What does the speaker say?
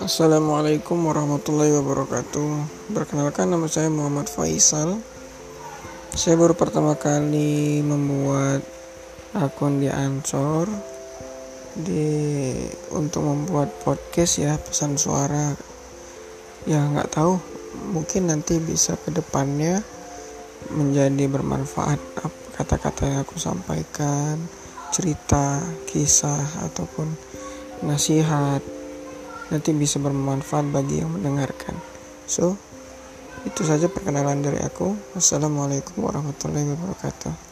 Assalamualaikum warahmatullahi wabarakatuh. Perkenalkan nama saya Muhammad Faisal. Saya baru pertama kali membuat akun di Ansor di untuk membuat podcast ya pesan suara. Ya nggak tahu, mungkin nanti bisa ke depannya menjadi bermanfaat kata-kata yang aku sampaikan, cerita, kisah ataupun nasihat nanti bisa bermanfaat bagi yang mendengarkan. So, itu saja perkenalan dari aku. Wassalamualaikum warahmatullahi wabarakatuh.